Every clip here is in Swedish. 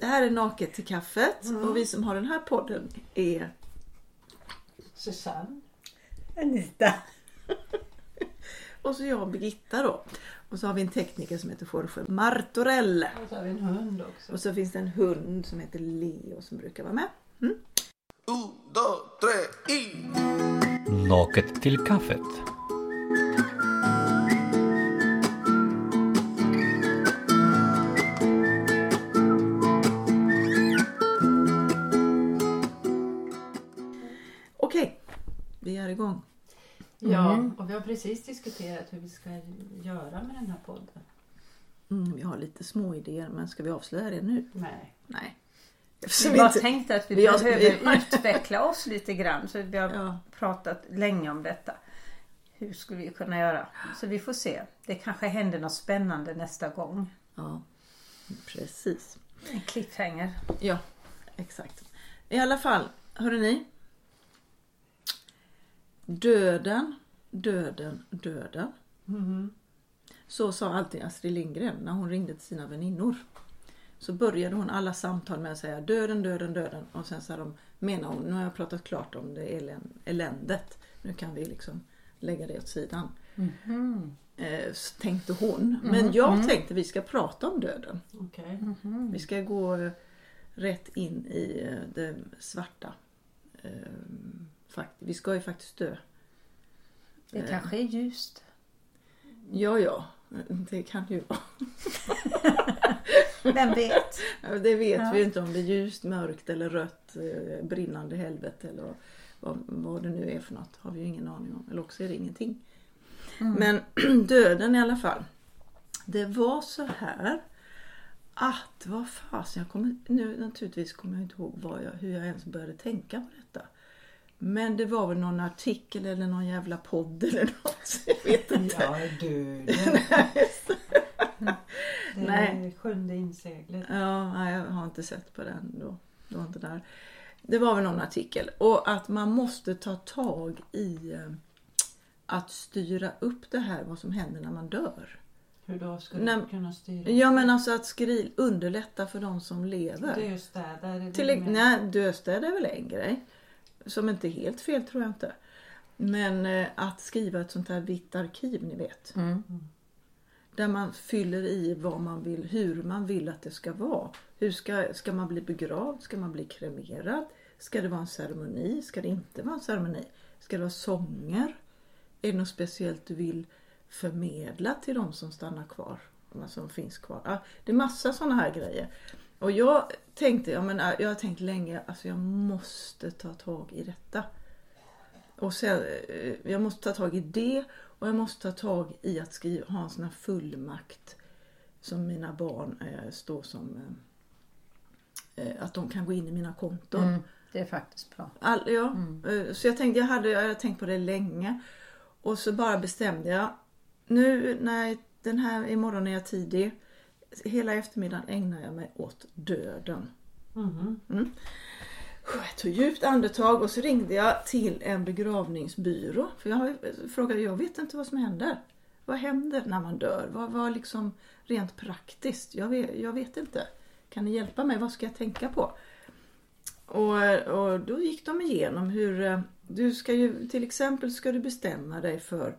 Det här är Naket till kaffet och vi som har den här podden är Susanne. Anita. och så jag och Birgitta då. Och så har vi en tekniker som heter Jorge Martorell. Och så har vi en hund också. Och så finns det en hund som heter Leo som brukar vara med. Un, dos, tres y... Naket till kaffet. Ja, och vi har precis diskuterat hur vi ska göra med den här podden. Mm, vi har lite små idéer men ska vi avslöja det nu? Nej. Nej. Vi Eftersom bara inte- tänkte att vi, vi har- behöver vi har- utveckla oss lite grann. Så vi har Ja. pratat länge om detta. Hur skulle vi kunna göra? Så vi får se. Det kanske händer något spännande nästa gång. Ja, precis. En cliffhanger. Ja, exakt. I alla fall, hörde ni? Döden, döden, döden. Så sa alltid Astrid Lindgren när hon ringde till sina väninnor. Så började hon alla samtal med att säga döden, döden, döden. Och sen sa de, menar hon, nu har jag pratat klart om det elän- eländet. Nu kan vi liksom lägga det åt sidan. Eh, så tänkte hon. Men jag tänkte vi ska prata om döden. Okej. Vi ska gå eh, rätt in i eh, det svarta. Eh, fakt- Vi ska ju faktiskt dö. Det kanske är ljust. Ja, ja. Det kan ju vara. Vem vet? Ja, Det vet vi inte om det är ljust, mörkt eller rött, eh, brinnande helvete eller vad, vad det nu är för något. Har vi ju ingen aning om. Eller också är det ingenting. Men döden i alla fall. Det var så här att, vad fasen, jag kommer, nu naturligtvis kommer jag inte ihåg jag, hur jag ens började tänka på detta. Men det var väl någon artikel eller någon jävla podd eller något. Jag vet inte. Ja, döden. Det Nej. är sjunde inseglet. Ja, nej, jag har inte sett på den då. Det var inte där. Det var väl någon artikel. Och att man måste ta tag i eh, att styra upp det här, vad som händer när man dör. Hur då ska Nej, du kunna styra? Ja men alltså att skri- underlätta för de som lever. Döstäder. Till, nej, dödstöd är väl en grej. Som inte är helt fel tror jag inte. Men eh, att skriva ett sånt här vitt arkiv ni vet. Där man fyller i vad man vill, hur man vill att det ska vara. Hur ska, ska man bli begravd? Ska man bli kremerad? Ska det vara en ceremoni? Ska det inte vara en ceremoni? Ska det vara sånger? Är det något speciellt du vill förmedla till de som stannar kvar? De som finns kvar? Det är massa sådana här grejer. Och jag tänkte, jag, menar, jag har tänkt länge, alltså jag måste ta tag i detta. Och sen, eh, jag måste ta tag i det och jag måste ta tag i att skriva, ha en sån här fullmakt som mina barn eh, står som eh, eh, att de kan gå in i mina konton. Mm, det är faktiskt bra. All, ja, eh, Så jag tänkte, jag hade, jag hade tänkt på det länge. Och så bara bestämde jag. Nu när den här imorgon är jag tidig. Hela eftermiddagen ägnar jag mig åt döden. Mhm. Mm. Jag tog djupt andetag och så ringde jag till en begravningsbyrå. För jag frågade, jag vet inte vad som händer. Vad händer när man dör? Vad var liksom rent praktiskt? Jag vet, jag vet inte. Kan ni hjälpa mig? Vad ska jag tänka på? Och, och då gick de igenom hur eh, du ska ju till exempel ska du bestämma dig för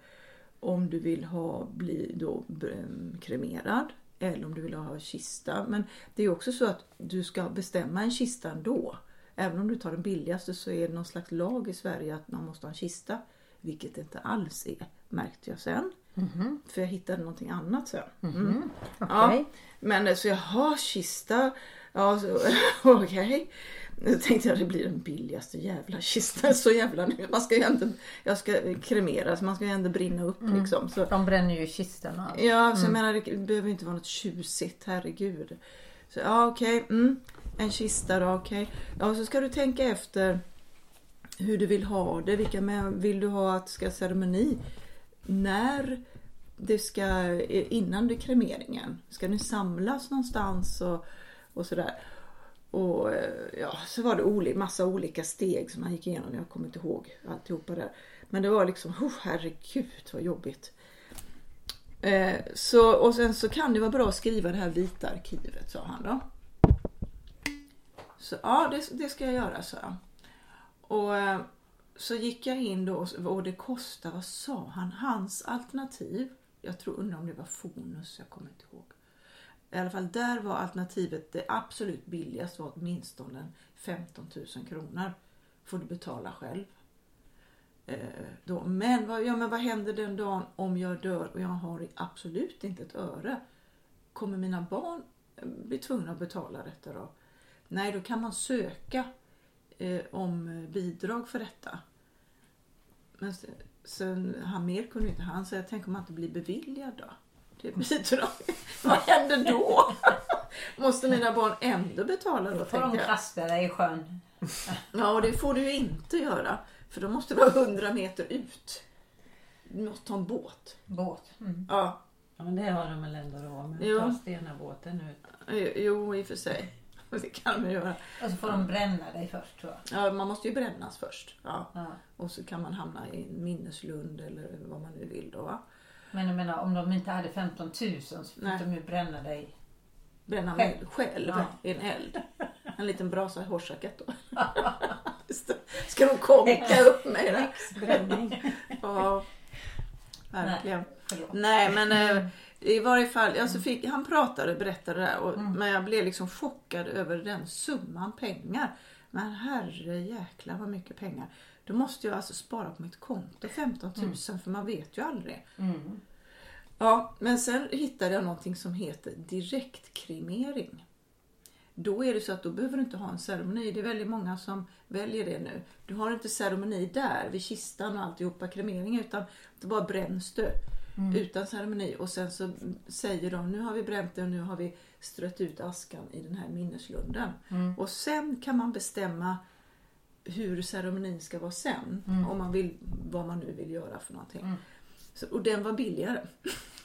om du vill ha bli då eh, kremerad eller om du vill ha kista. Men det är också så att du ska bestämma en kista ändå. Även om du tar den billigaste så är det någon slags lag i Sverige att man måste ha en kista. Vilket det inte alls är, märkte jag sen. För jag hittade någonting annat sen. Mm. Ja, Okej. men eh, så jag har kista. Ja, okej. Nu tänkte jag det blir den billigaste jävla kistan. Så jävla nu. Man ska ju ändå, jag ska kremeras, man ska ju ändå brinna upp liksom. Så, De bränner ju kistan och allt. Ja, så jag menar det behöver inte vara något tjusigt, herregud. Så ja, okej. Mm. En kista då, okej. Ja, så ska du tänka efter hur du vill ha det. Vilka med, vill du ha att det ska ceremoni? När det ska, innan det kremeringen. Ska ni samlas någonstans och, och sådär. Och eh, ja, så var det oli, massa olika steg som man gick igenom. Jag kommer inte ihåg alltihopa där. Men det var liksom, oh, herregud vad jobbigt. Eh, så, och sen så kan det vara bra att skriva det här vita arkivet, sa han då. Så ja, det, det ska jag göra, sa jag. Och eh, så gick jag in då och- och det kostade, vad sa han? Hans alternativ, jag tror, undrar om det var Fonus, jag kommer inte ihåg. I alla fall där var alternativet, det absolut billigaste var åtminstone 15 000 kronor. Får du betala själv. Eh, då. Men, vad, ja, men vad händer den dagen om jag dör och jag har absolut inte ett öre? Kommer mina barn eh, bli tvungna att betala detta då? Nej, då kan man söka eh, om eh, bidrag för detta. Men sen, sen han mer kunde inte han säga, tänk om man inte blir beviljad då? Det bidrag. Vad händer då? Måste mina barn ändå betala då? Får de kasta dig i sjön? Ja, och det får du ju inte göra. För då måste du vara 100 meter ut. Du måste ta en båt. Båt. Mm. Ja, Ja, men det har de väl ändå råd med. Jo. Ta Stenabåten ut. jo i och för sig. Det kan man göra. Och så får de bränna dig först tror jag. Ja, man måste ju brännas först. Ja. Ja. Och så kan man hamna i en minneslund eller vad man nu vill då. Va? Men jag menar om de inte hade 15 000 så fick Nej. de ju bränna dig. Bränna mig själv Ja. i en eld. En liten brasa i hårsäcket då. Ska de konka upp mig där? Bränning. Ja, verkligen. Förlåt. Nej men eh, i varje fall, alltså fick, han pratade och berättade det här och, men jag blev liksom chockad över den summan pengar. Men herre jäklar vad mycket pengar. Då måste jag alltså spara på mitt konto 15 000 för man vet ju aldrig. Mm. Ja, men sen hittade jag någonting som heter direktkremering. Då är det så att då behöver du inte ha en ceremoni. Det är väldigt många som väljer det nu. Du har inte ceremoni där vid kistan och alltihopa kremering utan det bara bränns du utan ceremoni och sen så säger de nu har vi bränt det och nu har vi strött ut askan i den här minneslunden. Och sen kan man bestämma hur ceremonin ska vara sen. Om man vill, vad man nu vill göra för någonting. Så, och den var billigare.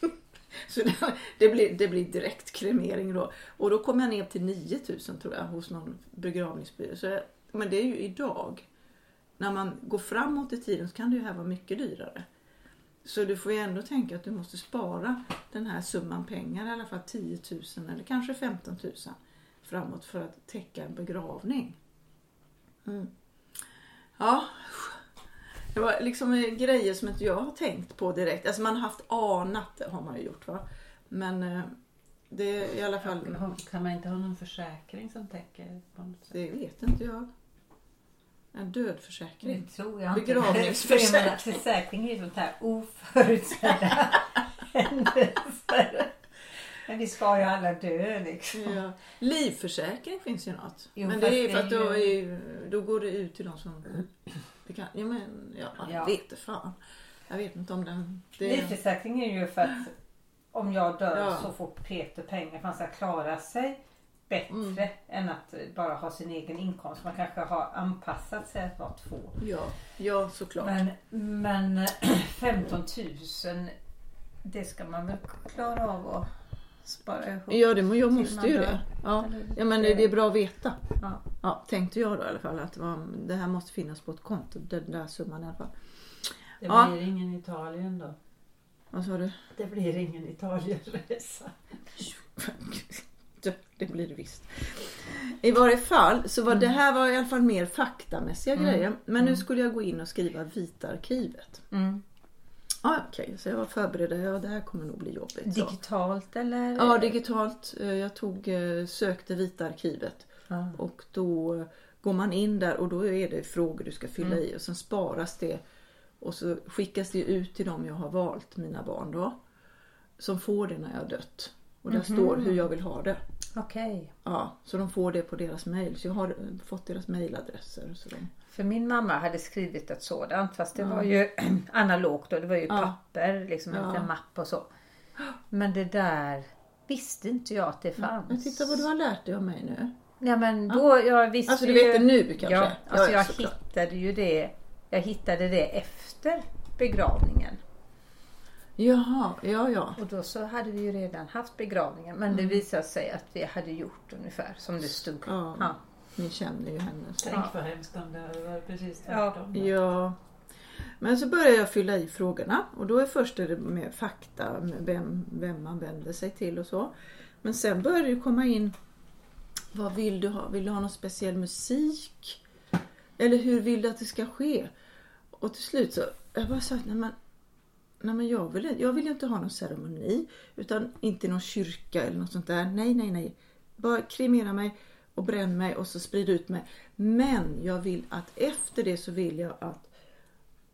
Så det, det, blir, det blir direkt kremering då. Och då kom jag ner till 9000 tror jag hos någon begravningsbyrå. Så jag, men det är ju idag. När man går framåt i tiden så kan det ju här vara mycket dyrare. Så du får ju ändå tänka att du måste spara den här summan pengar, i alla fall 10 000 eller kanske 15 000 framåt för att täcka en begravning. Mm. Ja, det var liksom grejer som inte jag har tänkt på direkt. Alltså man har haft anat, det har man ju gjort va. Men eh, det är i alla fall, Kan man inte ha någon försäkring som täcker på något sätt? det vet inte jag. En dödförsäkring. Det tror jag. Begravningsförsäkring. Försäkring är ju sånt här oförutsedda händelser. Vi ska ju alla dö liksom. Ja. Livförsäkring finns ju något. Jo, men det är ju för att då, är då går det ut till de som... Kan, ja men ja, jag Ja. vet det fan. Jag vet inte om den... Det, Livförsäkring är ju för att om jag dör Ja. så får Peter pengar för han ska klara sig bättre Mm. än att bara ha sin egen inkomst. Man kanske har anpassat sig att vara två. ja, ja, såklart. Men, men 15 000 det ska man väl klara av att spara ihop. Ja, det, må- jag måste ju det. Ja. Ja, men det, är bra att veta. Ja. Ja, tänkte jag då i alla fall att det, var, det här måste finnas på ett konto. Den där summan i alla fall. Det Ja. blir ingen Italien då? Vad sa du? Det blir ingen Italienresa. Det, det blir det visst. I varje fall så var Mm. det här var i alla fall mer faktamässiga grejer. Men nu skulle jag gå in och skriva Vita arkivet. Mm. Ja, okej, så jag var förberedd. Ja, det här kommer nog bli jobbigt. Så. Digitalt eller? Ja, digitalt. Eh, Jag tog, eh, sökte Vita arkivet Ja. och då går man in där och då är det frågor du ska fylla i och sen sparas det och så skickas det ut till dem jag har valt, mina barn då. Som får det när jag har dött. Och där står hur jag vill ha det. Okej. Ja, så de får det på deras mail. Så jag har fått deras mailadresser. Så de... För min mamma hade skrivit ett sådant fast det var ju analogt och det var ju Ja. papper, liksom en Ja. mapp och så. Men det där visste inte jag att det fanns. Men titta vad du har lärt dig av mig nu. Ja men då, jag visste Alltså du ju... vet det nu kanske? Ja, alltså ja, jag hittade ju det. Jag hittade det efter begravningen. Jaha, ja ja. Och då så hade vi ju redan haft begravningen. Men Mm. det visade sig att vi hade gjort ungefär som det stod. Ja. Ja. Ni känner ju henne. Så. Tänk vad hemskt om det hade varit precis Ja. tvärtom. Ja. Men så börjar jag fylla i frågorna och då är först det med fakta, med vem, vem man vänder sig till och så. Men sen börjar det komma in Vad vill du ha? Vill du ha någon speciell musik? Eller hur vill du att det ska ske? Och till slut så, jag bara sagt, nej men, nej men jag, vill, jag vill inte ha någon ceremoni. Utan inte någon kyrka eller något sånt där. Nej, nej, nej. Bara kremera mig och bränn mig och så sprid ut mig. Men jag vill att efter det så vill jag att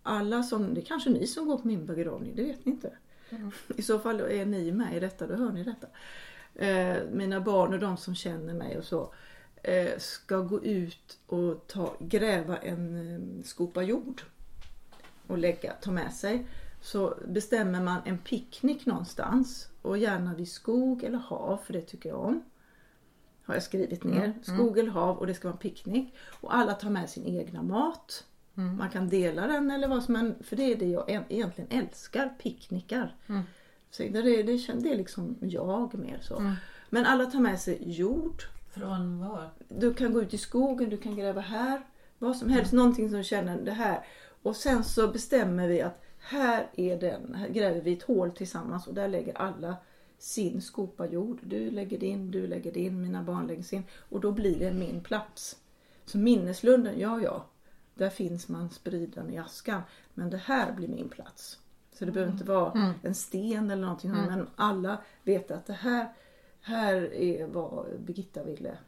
alla som, det är kanske ni som går på min begravning, det vet ni inte. I så fall är ni med i detta, då hör ni detta. Eh, mina barn och de som känner mig och så eh, ska gå ut och ta, gräva en eh, skopa jord och lägga, ta med sig. Så bestämmer man en picknick någonstans och gärna vid skog eller hav för det tycker jag om. Har jag skrivit ner. Skog eller hav och det ska vara en picknick. Och alla tar med sin egna mat. Man kan dela den eller vad som helst. För det är det jag egentligen älskar. Picknickar. Så det, är, det, är liksom jag mer så. Men alla tar med sig jord. Från var? Du kan gå ut i skogen, du kan gräva här. Vad som helst, någonting som du känner det här. Och sen så bestämmer vi att här är den, här gräver vi ett hål tillsammans och där lägger alla sin skopa jord. Du lägger din, du lägger din, mina barn lägger sin. Och då blir det min plats. Så minneslunden, ja ja, där finns man spriden i askan. Men det här blir min plats. Så det behöver inte vara en sten eller någonting. Men alla vet att det här, här är vad Birgitta ville.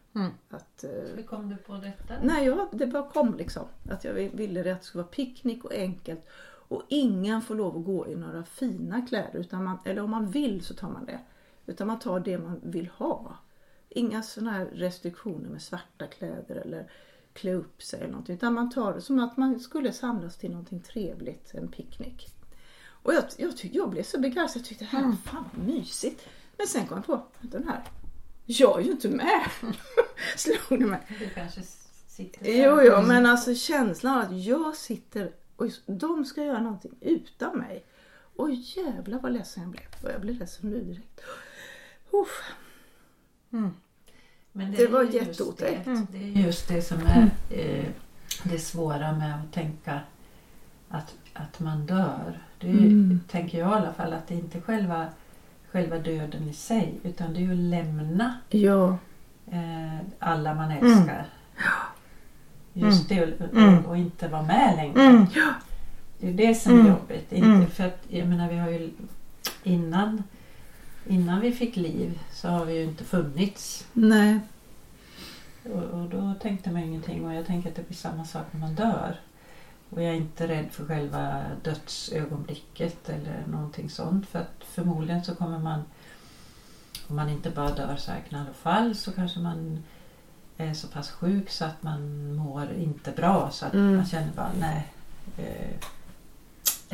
Att, eh, Hur kom du på detta? Nej, jag, det bara kom liksom. Att jag ville det att det skulle vara picknick och enkelt. Och ingen får lov att gå i några fina kläder. Utan man, eller om man vill så tar man det. Utan man tar det man vill ha. Inga sådana här restriktioner med svarta kläder eller klä upp sig eller någonting. Utan man tar det som att man skulle samlas till någonting trevligt, en picknick. Och jag, jag, tyck, jag blev så begeistrad. Jag tyckte det här var fan vad mysigt. Men sen kom jag på, den här. Jag är ju inte med. Slog det mig. Du kanske sitter Jo, jo, men alltså känslan av att jag sitter och de ska göra någonting utan mig. Och jävlar vad ledsen jag blev. Och jag blev ledsen nu direkt. Uff. Men Det är var jätteotäckt. Det, det är just det som är eh, det svåra med att tänka att, att man dör. Det är, ju- tänker jag i alla fall att det är inte själva, själva döden i sig utan det är ju att lämna Ja. eh, alla man älskar. Just det och, och inte vara med längre. Det är det som är jobbigt. Inte för att, jag menar vi har ju innan, innan vi fick liv så har vi ju inte funnits. Nej. Och, och då tänkte man ingenting och jag tänker att det blir samma sak när man dör. Och jag är inte rädd för själva dödsögonblicket eller någonting sånt. För att förmodligen så kommer man, om man inte bara dör så här knall och fall så kanske man är så pass sjuk så att man mår inte bra. Så att man känner bara nej. Eh,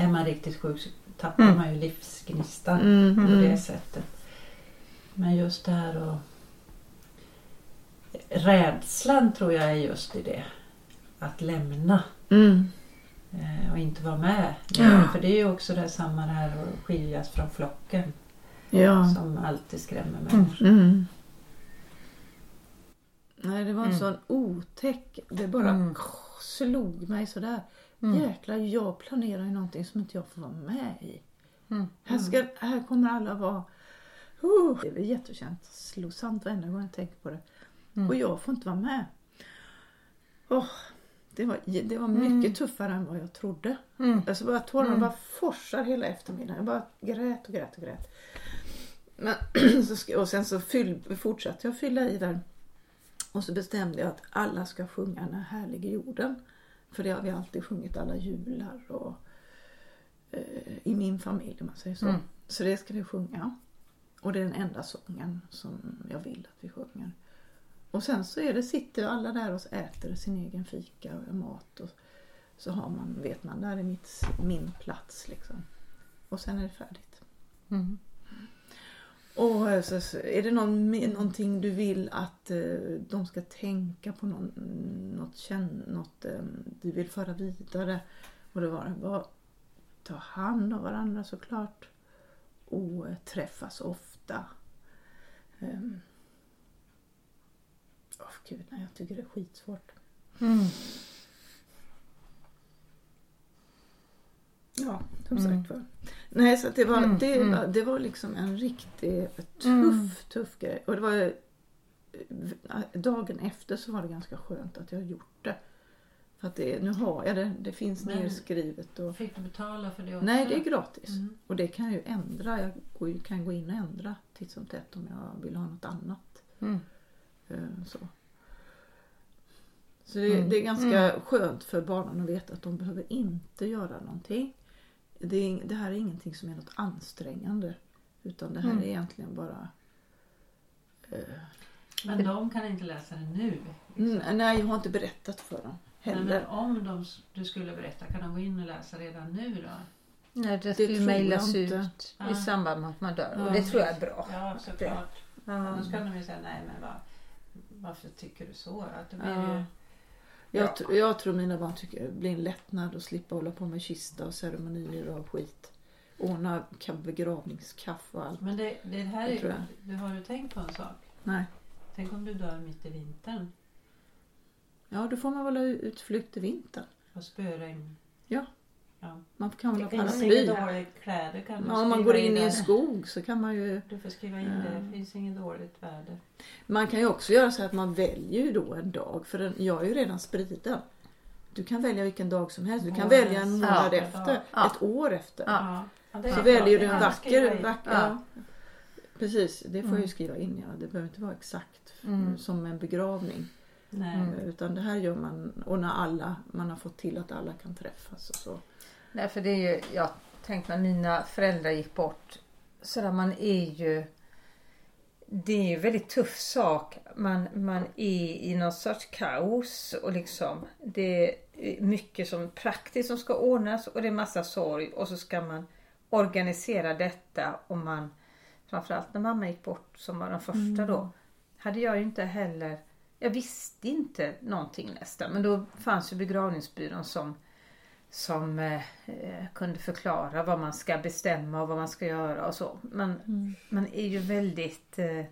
är man riktigt sjuk så tappar man ju livsgnistan på det sättet. Men just det här och Rädslan tror jag är just i det. Att lämna Mm. eh, och inte vara med. Ja. För det är ju också det samma det här att skiljas från flocken Ja. som alltid skrämmer människor. Mm. Nej, det var en sån otäck... Det bara slog mig sådär. Jäklar, jag planerar ju någonting som inte jag får vara med i. Här, ska, här kommer alla vara... Uh, det är väl jättekänslosamt varenda gång jag tänker på det. Och jag får inte vara med. Åh, det var, det var mycket tuffare än vad jag trodde. Alltså bara tårarna bara forsar hela eftermiddagen. Jag bara grät och grät och grät. Men, och sen så fyll, fortsatte jag fylla i där. Och så bestämde jag att alla ska sjunga Den härliga jorden. För det har vi alltid sjungit alla jular och eh, i min familj om man säger så. Så det ska vi sjunga. Och det är den enda sången som jag vill att vi sjunger. Och sen så är det, sitter alla där och äter sin egen fika och mat. Och så har man, vet man, där är mitt, min plats liksom. Och sen är det färdigt. Och så, så är det någon, någonting du vill att eh, de ska tänka på, någon, något, känn, något eh, du vill föra vidare? Och det var bara ta hand om varandra såklart. Och eh, träffas ofta. Um, oh, gud, nej, jag tycker det är skitsvårt. Mm. Som sagt var. Nej, så det var, det, var- det var liksom en riktigt tuff, tuff grej. Och det var ju dagen efter så var det ganska skönt att jag gjort det. För att det, nu har jag det, det finns Men- nedskrivet. Och, Fick du betala för det också? nej, det är gratis. Mm. Och det kan jag ju ändra. Jag kan gå in och ändra titt som tätt om jag vill ha något annat. Mm. Eh, Så, så det, det är ganska skönt för barnen att veta att de behöver inte göra någonting. Det, det här är ingenting som är något ansträngande. Utan det här är egentligen bara... eh, Men de kan inte läsa det nu? liksom. Mm, nej, jag har inte berättat för dem Nej, heller. men om de, du skulle berätta, kan de gå in och läsa redan nu då? Nej, det Det skulle mejlas ut inte. i samband med att man dör. Ja, och det tror jag är bra. Ja, såklart. Ja. Annars kan de ju säga nej men va, varför tycker du så? Att det blir Ja. ju, Jag, Ja. tr- jag tror mina barn tycker det blir en lättnad att slippa hålla på med kista och ceremonier och skit. Ordna ka- begravningskaffe och allt. men det, det här är, tror jag. du har du tänkt på en sak? Nej. Tänk om du dör mitt i vintern Ja, då får man väl ha utflykt i vintern. och spöregn. Ja. Ja. Man kan väl ha Det finns paraply. inga dåliga kläder kan Ja, om man går in i en skog så kan man ju... Du får skriva in det. Det finns inget dåligt väder. Man kan ju också göra så att man väljer då en dag. För den, jag är ju redan spriden. Du kan välja vilken dag som helst. Du kan Årets välja en månad ja, efter. ja. ett år efter. Ja. Ja, Så väljer du en vacker... vacker Ja. ja. Precis, det får jag ju Mm. skriva in. Ja. Det behöver inte vara exakt Mm. som en begravning. Nej. Mm. Utan det här gör man och när alla, man har fått till att alla kan träffas och så. Nej, för det är ju, jag tänkte när mina föräldrar gick bort. Så där man är ju, det är ju en väldigt tuff sak. Man, man är i någon sorts kaos och liksom det är mycket som praktiskt som ska ordnas och det är massa sorg och så ska man organisera detta och man, framförallt när mamma gick bort som var den första då, hade jag ju inte heller, jag visste inte någonting nästan men då fanns ju begravningsbyrån som som eh, eh, kunde förklara vad man ska bestämma och vad man ska göra och så. Men man är ju väldigt... Eh,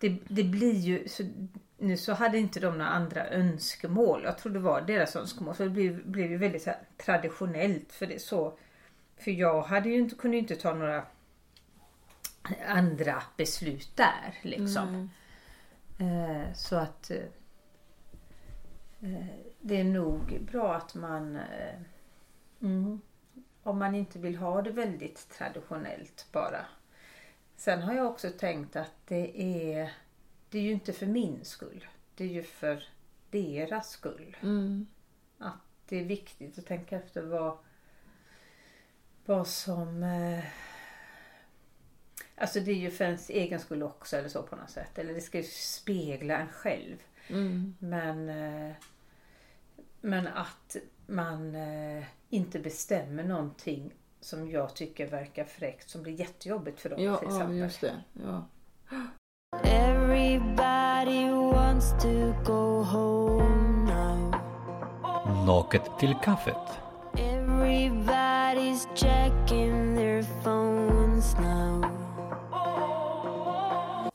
det, det blir ju... Så, nu så hade inte de några andra önskemål. Jag tror det var deras önskemål. Så det blev, blev ju väldigt här, traditionellt. För det så... För jag hade ju inte, kunde ju inte ta några andra beslut där liksom. Eh, så att eh, det är nog bra att man eh, mm, om man inte vill ha det väldigt traditionellt bara. Sen har jag också tänkt att det är det är ju inte för min skull. Det är ju för deras skull. Mm. Att det är viktigt att tänka efter vad vad som eh, Alltså det är ju för ens egen skull också eller så på något sätt. Eller det ska ju spegla en själv. Mm. Men, eh, men att man eh, inte bestämmer någonting som jag tycker verkar fräckt som blir jättejobbigt för dem Ja, till ja, exempel. just det. Ja. Everybody wants to go home now. Naket till kaffet. Everybody's checking their phones now.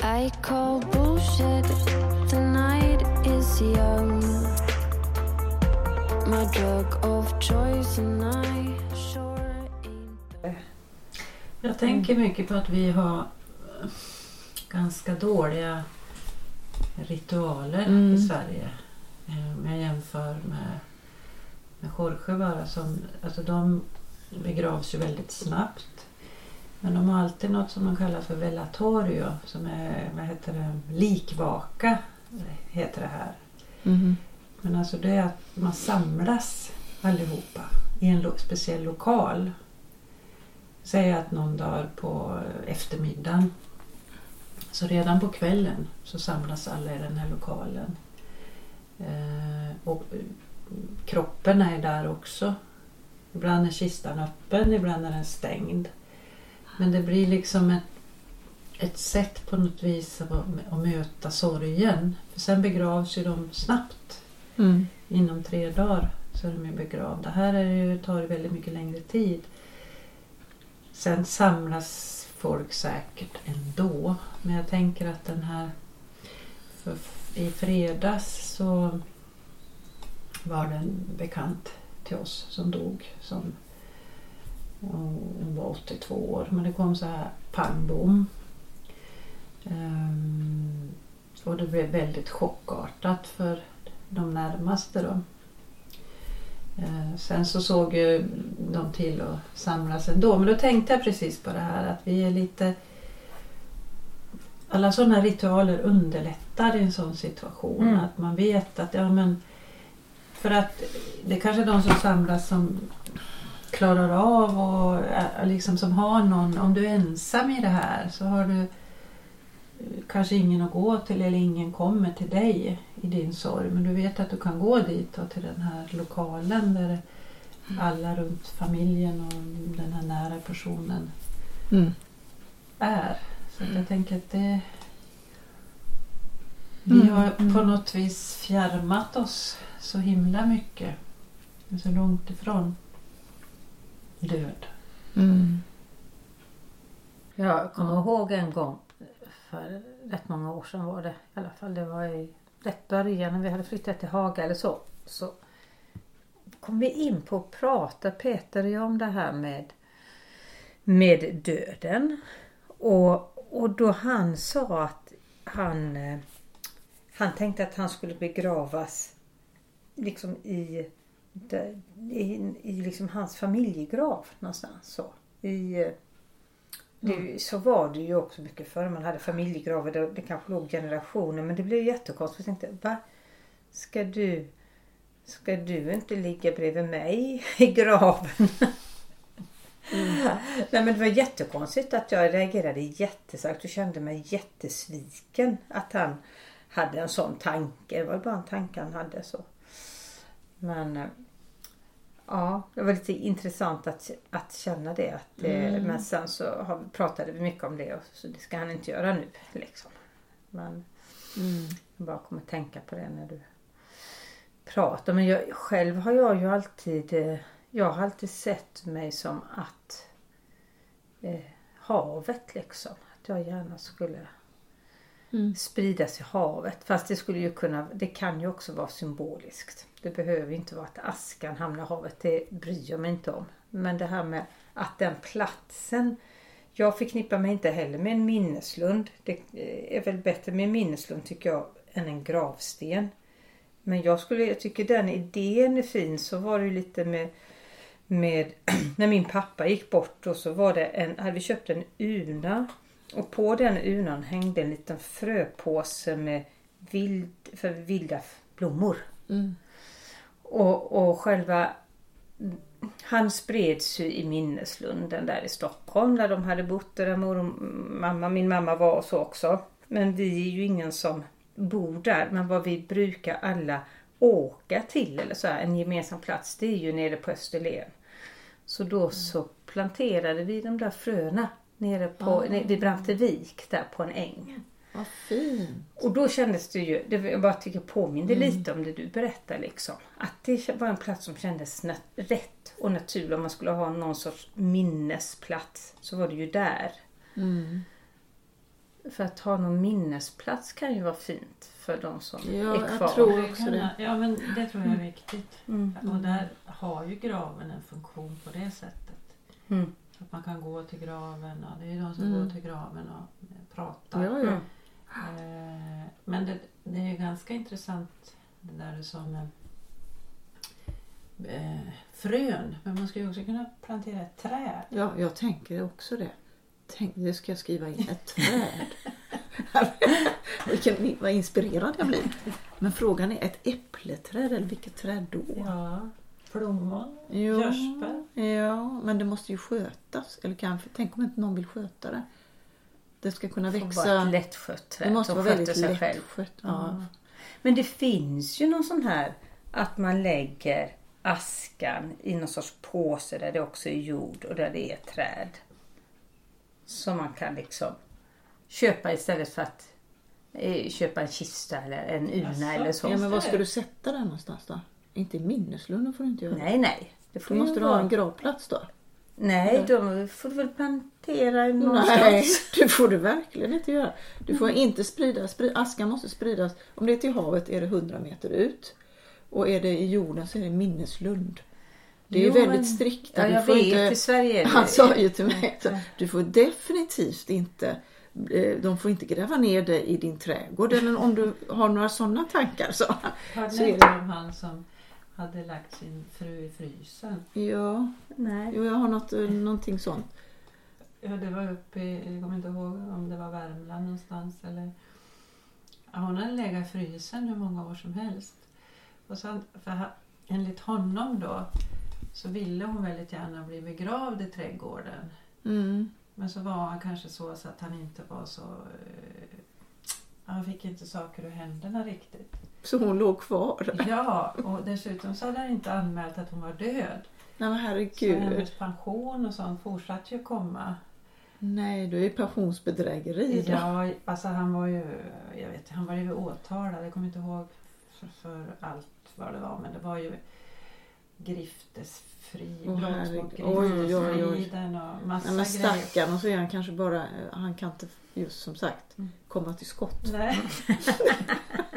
I call bullshit. The night is young. Jag tänker mycket på att vi har eh, ganska dåliga ritualer Mm. i Sverige. Eh, Om jag jämför med, med Jorge bara. Som, alltså de begravs ju väldigt snabbt. Men de har alltid något som de kallar för velatorio. Som är, vad heter det, likvaka heter det här. Mhm. Men alltså det är att man samlas allihopa i en lo- speciell lokal. Säg att någon dör på eftermiddagen. Så redan på kvällen så samlas alla i den här lokalen. Eh, och kroppen är där också. Ibland är kistan öppen, ibland är den stängd. Men det blir liksom ett, ett sätt på något vis att, att möta sorgen. För sen begravs ju de snabbt Mm. inom tre dagar så är de ju begravda. Här är det ju, tar det väldigt mycket längre tid. Sen samlas folk säkert ändå. Men jag tänker att den här... För I fredags så var det en bekant till oss som dog. Som, hon var 82 år. Men det kom så här pang bom. Ehm, och det blev väldigt chockartat för de närmaste då. Eh, Sen så såg ju de till att samlas ändå. Men då tänkte jag precis på det här att vi är lite... Alla sådana ritualer underlättar i en sån situation. Mm. Att man vet att, ja men... För att det är kanske de som samlas som klarar av och är- liksom som har någon. Om du är ensam i det här så har du eh, kanske ingen att gå till eller ingen kommer till dig i din sorg. Men du vet att du kan gå dit och till den här lokalen där alla runt familjen och den här nära personen Mm. är. Så att jag tänker att det... Vi Mm, har mm. på något vis fjärmat oss så himla mycket. Så långt ifrån död. Mm. Jag kommer ihåg en gång för rätt många år sedan var det i alla fall. Det var i rätt början när vi hade flyttat till Haga eller så. Så kom vi in på att prata Peter och jag om det här med, med döden. Och, och då han sa att han, eh, han tänkte att han skulle begravas liksom i, i, i liksom hans familjegrav någonstans. Så. I, eh, det, så var det ju också mycket förr. Man hade familjegravar. Det, det kanske låg generationer. Men det blev jättekonstigt. Jag tänkte, va? Ska du, ska du inte ligga bredvid mig i graven? Nej men det var jättekonstigt att jag reagerade jättestarkt och kände mig jättesviken. Att han hade en sån tanke. Det var bara en tanke han hade så. Men eh, Ja, det var lite intressant att, att känna det. Att det Men sen så har, pratade vi mycket om det och så det ska han inte göra nu. Liksom. Men jag bara kommer tänka på det när du pratar. Men jag, själv har jag ju alltid eh, Jag har alltid sett mig som att eh, havet liksom. Att jag gärna skulle Mm. spridas i havet. Fast det skulle ju kunna, det kan ju också vara symboliskt. Det behöver inte vara att askan hamnar i havet, det bryr jag mig inte om. Men det här med att den platsen, jag förknippar mig inte heller med en minneslund. Det eh, är väl bättre med en minneslund tycker jag än en gravsten. Men jag skulle, jag tycker den idén är fin. Så var det ju lite med, med när min pappa gick bort och så var det en, hade vi köpt en urna och på den urnan hängde en liten fröpåse med vild, för vilda blommor. Mm. Och, och själva han spreds ju i minneslunden där i Stockholm där de hade bott där mor och mamma, min mamma var och så också. Men vi är ju ingen som bor där. Men vad vi brukar alla åka till eller så här, en gemensam plats det är ju nere på Österlen. Så då så planterade vi de där fröna nere på, nere vid Brantevik där på en äng. Vad fint. Och då kändes det ju, det jag bara tycker påminde lite om det du berättar liksom. Att det var en plats som kändes nat- rätt och naturlig. Om man skulle ha någon sorts minnesplats så var det ju där. Mm. För att ha någon minnesplats kan ju vara fint för de som Ja, är jag kvar. tror också det. Ja men det tror jag är viktigt. Mm. Och där har ju graven en funktion på det sättet. Mm. Att man kan gå till graven och det är ju de som Mm. går till graven och pratar. Ja, ja. Eh, Men det, det är ju ganska intressant det där du sa med eh, frön. Men man skulle ju också kunna plantera ett träd. Ja, jag tänker också det. Tänk, det ska jag skriva in. Ett träd. Vilken, vad inspirerad jag blir. Men frågan är ett äppleträd eller vilket träd då? Ja, plommon, Jo, körsbär. Ja, men det måste ju skötas. Eller kanske, tänk om inte någon vill sköta det. Det ska kunna Det får vara växa. ett lättskött träd Det måste vara väldigt sig själv. lättskött. Ja. Men det finns ju någon sån här att man lägger askan i någon sorts påse där det också är jord och där det är träd. Som man kan liksom köpa istället för att eh, köpa en kista eller en urna Jaså? eller så. ja, men var ska du sätta den någonstans då? Inte i minneslunden får du inte göra. Nej, nej. Det Då får ju måste du ha en gravplats då. Nej, de får du väl plantera Nej, någonstans. det får du verkligen inte göra. Du får inte sprida, sprid, askan måste spridas. Om det är till havet är det 100 meter ut. Och är det i jorden så är det minneslund. Det är Jo, väldigt strikt. Ja, jag vet. inte- I Sverige är det- Han sa ju till mig Nej, att nej. du får definitivt inte eh, de får inte gräva ner det i din trädgård eller om du har några sådana tankar. Så. Hörde ni om han som hade lagt sin fru i frysen? Ja, Nej. jo, jag har något, eh, någonting sånt. Ja, det var uppe i, jag kommer inte ihåg om det var Värmland någonstans eller... Ja, hon hade legat i frysen hur många år som helst. Och sen, för ha- enligt honom då så ville hon väldigt gärna bli begravd i trädgården. Mm. Men så var han kanske så, så att han inte var så... eh, Han fick inte saker ur händerna riktigt. Så hon låg kvar. Ja, och dessutom så hade han inte anmält att hon var död. Nej men Så herregud. hennes pension och sånt fortsatte ju komma. Nej, du är pensionsbedrägeri. då. Ja, alltså han var ju, jag vet han var ju åtalad, jag kommer inte ihåg för, för allt vad det var, men det var ju griftesfri, Åh, brott mot griftesfriden och massa Nej, men grejer. stackarn och så är han kanske bara, eh, han kan inte just som sagt Mm. komma till skott. Nej.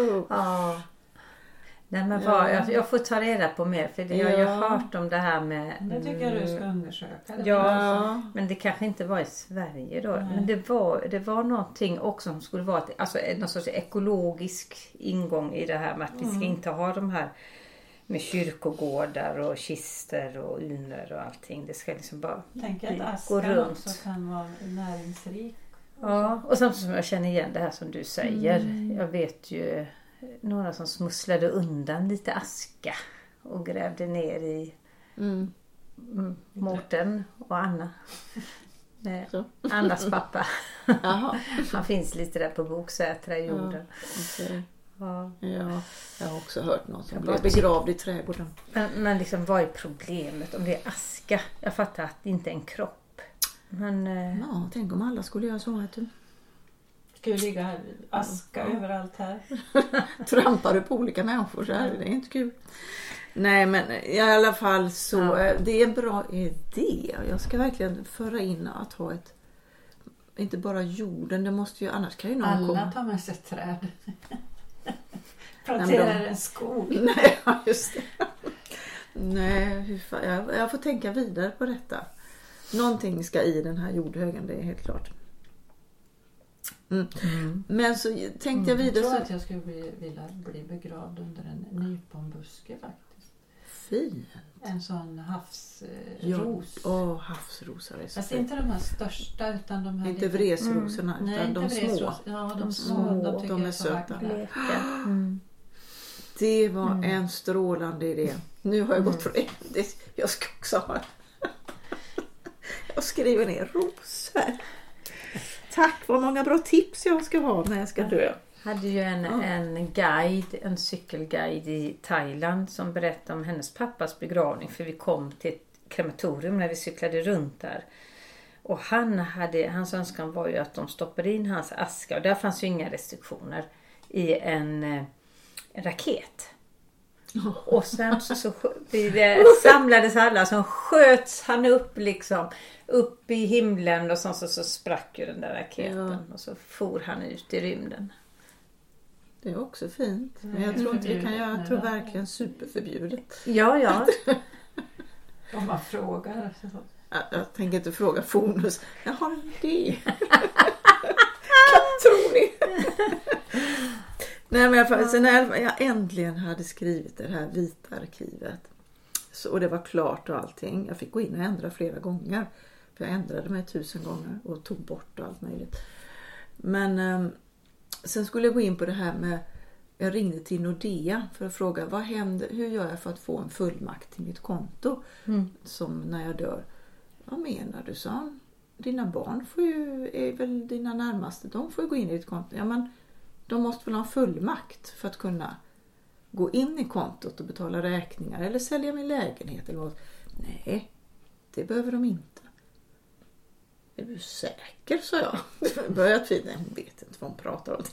Oh. Ja. Nej men vad, jag, jag får ta reda på mer för det, jag har ju hört om det här med... Det tycker jag du ska undersöka. Ja. Men det kanske inte var i Sverige då. Nej. Men det var, det var någonting också som skulle vara ett- alltså, någon sorts ekologisk ingång i det här med att vi ska inte ha de här med kyrkogårdar och kister och urnor och allting. Det ska liksom bara... Tänk Vi att går askan runt. också kan vara näringsrik. Ja, och samtidigt som jag känner igen det här som du säger. Jag vet ju några som smusslade undan lite aska och grävde ner i mm. mm, Mårten och Anna. Annas pappa. Han finns lite där på Boksätra i jorden. okej. Ja. Ja, jag har också hört någon som blev begravd i trädgården. Men, men liksom vad är problemet om det är aska? Jag fattar att det inte är en kropp. Men eh, Ja, tänk om alla skulle göra så. Vet du. Ska ju ligga här, aska överallt här. Trampar du på olika människor så här, det är inte kul. Nej men i alla fall så, Ja. eh, det är en bra idé. Jag ska verkligen föra in att ha ett, inte bara jorden, det måste ju, annars kan ju någon Alla komma. tar med sig ett träd. Planterar en skog. Nej, ja, just det. Nej, hur fan, jag, jag får tänka vidare på detta. Någonting ska i den här jordhögen, det är helt klart. Mm. Men så tänkte jag Jag vidare tror så... att jag skulle bli, vilja bli begravd under en nyponbuske faktiskt. Fin! En sån havsros. Ja. Eh, ros. Åh, havsrosor är så Fast fint. inte de här största utan de här Inte vresrosorna Nej, utan inte de små. vresros. Ja, de, De små. små, De, de jag är så söta. Mm. Det var en strålande idé. Nu har jag gått från det. det. Jag ska också ha. Jag skriver ner rosor. Tack, vad många bra tips jag ska ha när jag ska dö. hade ju en, Ja. en guide, en cykelguide i Thailand som berättade om hennes pappas begravning. För vi kom till ett krematorium när vi cyklade runt där. Och han hade, hans önskan var ju att de stoppade in hans aska, och där fanns ju inga restriktioner, i en, eh, en raket. Och sen så, vi, samlades alla, så sköts han upp liksom upp i himlen och sen så, så sprack ju den där raketen Ja. och så for han ut i rymden. Det är också fint. Men jag Mm, tror inte vi kan göra, jag tror verkligen superförbjudet. Ja, ja. Om man frågar. Jag, jag tänker inte fråga Fonus. Jaha, det. Vad tror ni? Nej men fall, sen när jag äntligen hade skrivit det här vita arkivet. Så, och det var klart och allting. Jag fick gå in och ändra flera gånger. För jag ändrade mig tusen gånger och tog bort allt möjligt. Men ehm, sen skulle jag gå in på det här med jag ringde till Nordea för att fråga vad händer, hur gör jag för att få en fullmakt till mitt konto som när jag dör. Vad menar du, sa han. Dina barn får ju, är väl dina närmaste, de får ju gå in i ditt konto. Ja men de måste väl ha en fullmakt för att kunna gå in i kontot och betala räkningar eller sälja min lägenhet eller vad. Nej, det behöver de inte. Är du säker, sa jag. Började tvivla. Hon vet inte vad hon pratar om.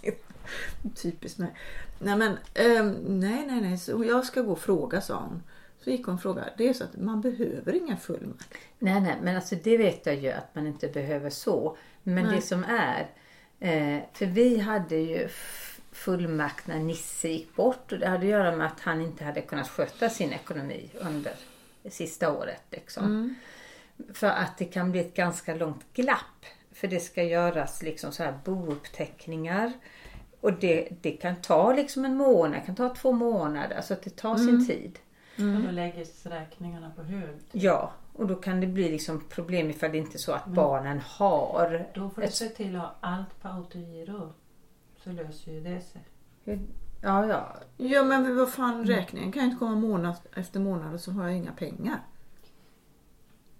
Typiskt mig. Nej men, ehm, nej nej nej. Så jag ska gå och fråga, sa hon. Så gick hon och frågade. Det är så att man behöver ingen fullmakt. Nej, nej, men alltså det vet jag ju att man inte behöver så. Men Nej. det som är, eh, för vi hade ju fullmakt när Nisse gick bort och det hade att göra med att han inte hade kunnat sköta sin ekonomi under det sista året. Liksom. För att det kan bli ett ganska långt glapp för det ska göras liksom så här bouppteckningar. Och det, det kan ta liksom en månad, kan ta två månader. Alltså att det tar sin tid. Och då läggs räkningarna på hög. Ja, och då kan det bli liksom problem ifall det inte är så att barnen har. Då får du se till att ha allt på autogiro. Så löser ju det sig. Ja, ja. Ja men vad fan räkningen kan ju inte komma månad efter månad och så har jag inga pengar.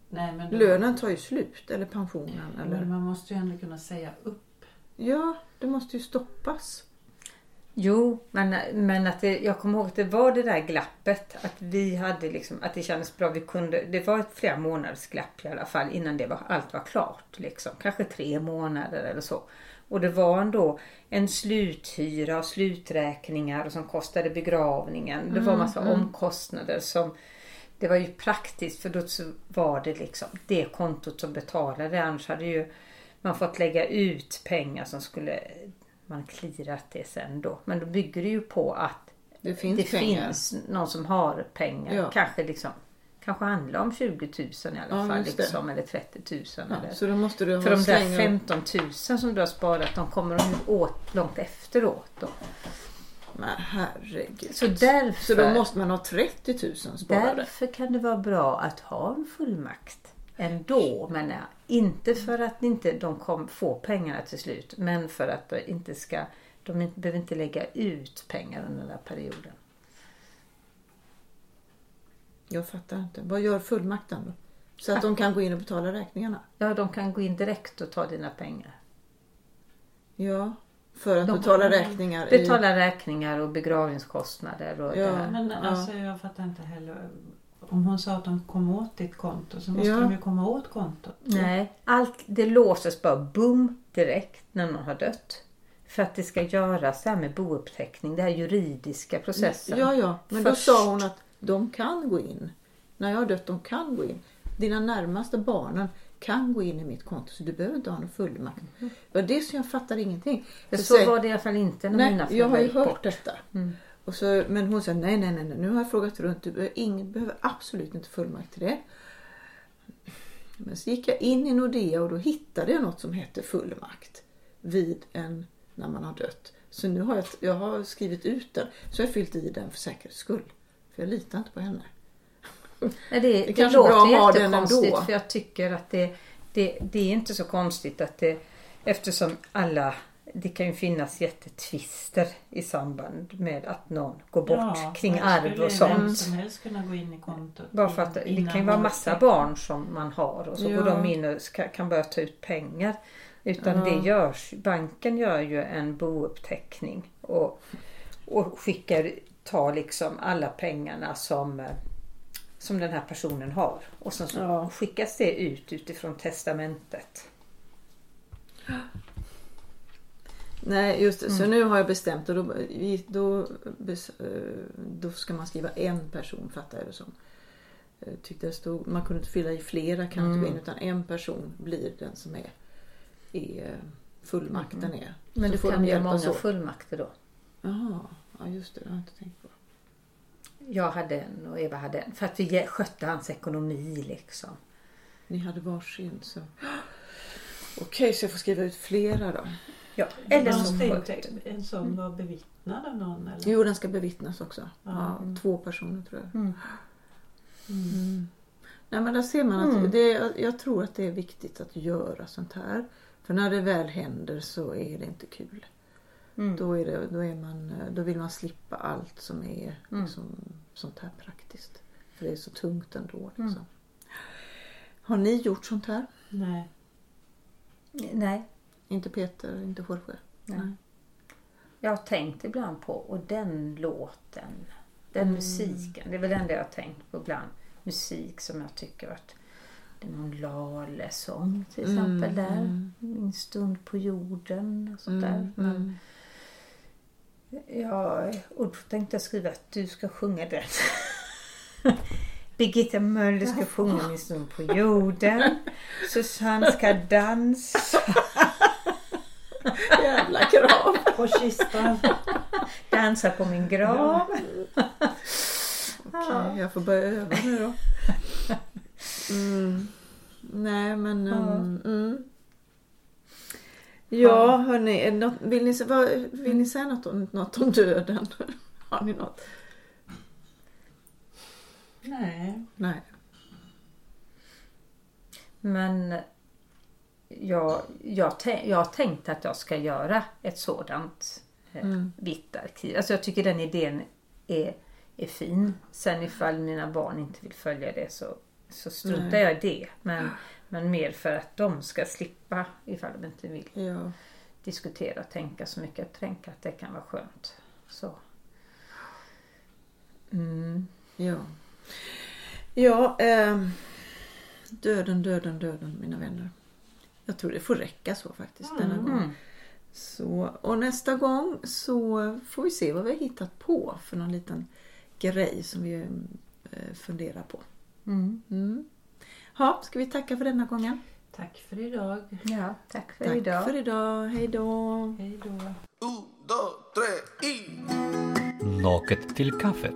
Nej, men då, Lönen tar ju slut eller pensionen Men eller... man måste ju ändå kunna säga upp. Ja, det måste ju stoppas. Jo, men, men att det, jag kommer ihåg att det var det där glappet. Att vi hade liksom, att det kändes bra. Vi kunde, det var ett flera månaders glapp i alla fall innan det var, allt var klart. Liksom. Kanske tre månader eller så. Och det var ändå en sluthyra och sluträkningar som kostade begravningen. Det var massa omkostnader som det var ju praktiskt för då var det liksom det kontot som betalade. Annars hade ju man fått lägga ut pengar som skulle man klirat det sen då. Men då bygger det ju på att Det finns det finns någon som har pengar. Ja. Kanske liksom Kanske handlar om 20 000 i alla Ja, fall. Liksom, eller 30 000. Ja, eller. så då måste du För de där slänga- 15 000 som du har sparat de kommer de åt långt efteråt. Då. Men herregud. Så därför, Så då måste man ha 30 000 sparade. därför kan det vara bra att ha en fullmakt ändå. Men ja, inte för att inte de kom, får pengarna till slut. Men för att de inte ska de inte, behöver inte lägga ut pengar under den där perioden. Jag fattar inte. Vad gör fullmakten då? Så att de kan gå in och betala räkningarna? Ja, de kan gå in direkt och ta dina pengar. Ja, för att De- betala räkningar. i- Betala räkningar och begravningskostnader och Ja. det här. Men Ja. alltså jag fattar inte heller. Om hon sa att de kom åt ditt konto så måste Ja. de ju komma åt kontot. Nej, allt det låses bara boom direkt när någon har dött. För att det ska göras det här med bouppteckning, den här juridiska processen. Ja, ja. Men då Först. sa hon att de kan gå in. När jag har dött, de kan gå in. Dina närmaste barnen kan gå in i mitt konto så du behöver inte ha någon fullmakt. Det var det som jag fattar ingenting. För så säger- var det i alla fall inte när Nej, mina jag har ju föräldrar hört bort. detta. Mm. Och så, men hon sa nej, nej, nej, nu har jag frågat runt. Du behöver, ingen, behöver absolut inte fullmakt till det. Men så gick jag in i Nordea och då hittade jag något som hette fullmakt vid en, när man har dött. Så nu har jag, jag har skrivit ut den. Så jag har fyllt i den för säkerhets skull. För jag litar inte på henne. Nej, det, det, är kanske bra låter att ha den ändå. för jag tycker att det, det, det är inte så konstigt att det eftersom alla det kan ju finnas jättetvister i samband med att någon går bort kring men arv och Vem sånt. som helst kunna gå in i kontot. Bara för att det kan ju vara massa barn som man har och så Ja. går de in och ska, kan börja ta ut pengar. Utan Ja. det görs, banken gör ju en bouppteckning och, och skickar, tar liksom alla pengarna som, eh, som den här personen har. Och sen så Ja. skickas det ut utifrån testamentet. Nej, just det. Så nu har jag bestämt och då, då, eh, då ska man skriva en person, fattar jag det som. Jag tyckte det stod, man kunde inte fylla i flera kan gå in utan en person blir den som är, är eh, fullmakten är. Men Så du får kan göra hjälpas många åt. fullmakter då. Jaha, ja just det, det har jag inte tänkt på. Jag hade en och Eva hade en. För att vi skötte hans ekonomi liksom. Ni hade varsin så. Okej, så jag får skriva ut flera då. Ja, eller skötte inte en som var bevittnad av någon? Eller? Jo, den ska bevittnas också. Ja. Ja, två personer tror jag. Mm. Mm. Nej men där ser man att Mm. det, jag tror att det är viktigt att göra sånt här. För när det väl händer så är det inte kul. Mm. Då, är det, då, är man, då vill man slippa allt som är Mm. liksom, sånt här praktiskt. För det är så tungt ändå. Liksom. Mm. Har ni gjort sånt här? Nej. Nej, Inte Peter, inte Jorge? Nej. Jag har tänkt ibland på, och den låten, den musiken, det är väl den jag har tänkt på ibland. Musik som jag tycker att det är någon Lale-sång till exempel Mm, där. mm. Min stund på jorden och sånt där. Mm, Men, mm. ja, och då tänkte jag skriva att du ska sjunga den. Birgitta Möller ska sjunga Min stund på jorden. Susanne ska dansa. Jävla krav! På kistan. Dansa på min grav. Okej, jag får börja öva nu då. Mm. Nej men... Ja. Um, mm. Ja, hörni, något, vill, ni, vad, vill ni säga något om, något om döden? Har ni något? Nej. Nej. Men jag, jag, har tänkt att jag ska göra ett sådant eh, vitt arkiv. Alltså jag tycker den idén är, är fin. Sen ifall mina barn inte vill följa det så, så struntar Nej. jag i det. Men, men mer för att de ska slippa ifall de inte vill Ja. diskutera och tänka så mycket. Jag tänker att det kan vara skönt. Så. Mm. Ja. Ja, ehm, döden, döden, döden mina vänner. Jag tror det får räcka så faktiskt denna gång. Mm. Så, och nästa gång så får vi se vad vi har hittat på för någon liten grej som vi eh, funderar på. Mm. Mm. Ja, ska vi tacka för denna gången? Tack för idag. Ja, tack för Tack idag. för idag. Hej då! Hej då. Naket till kaffet.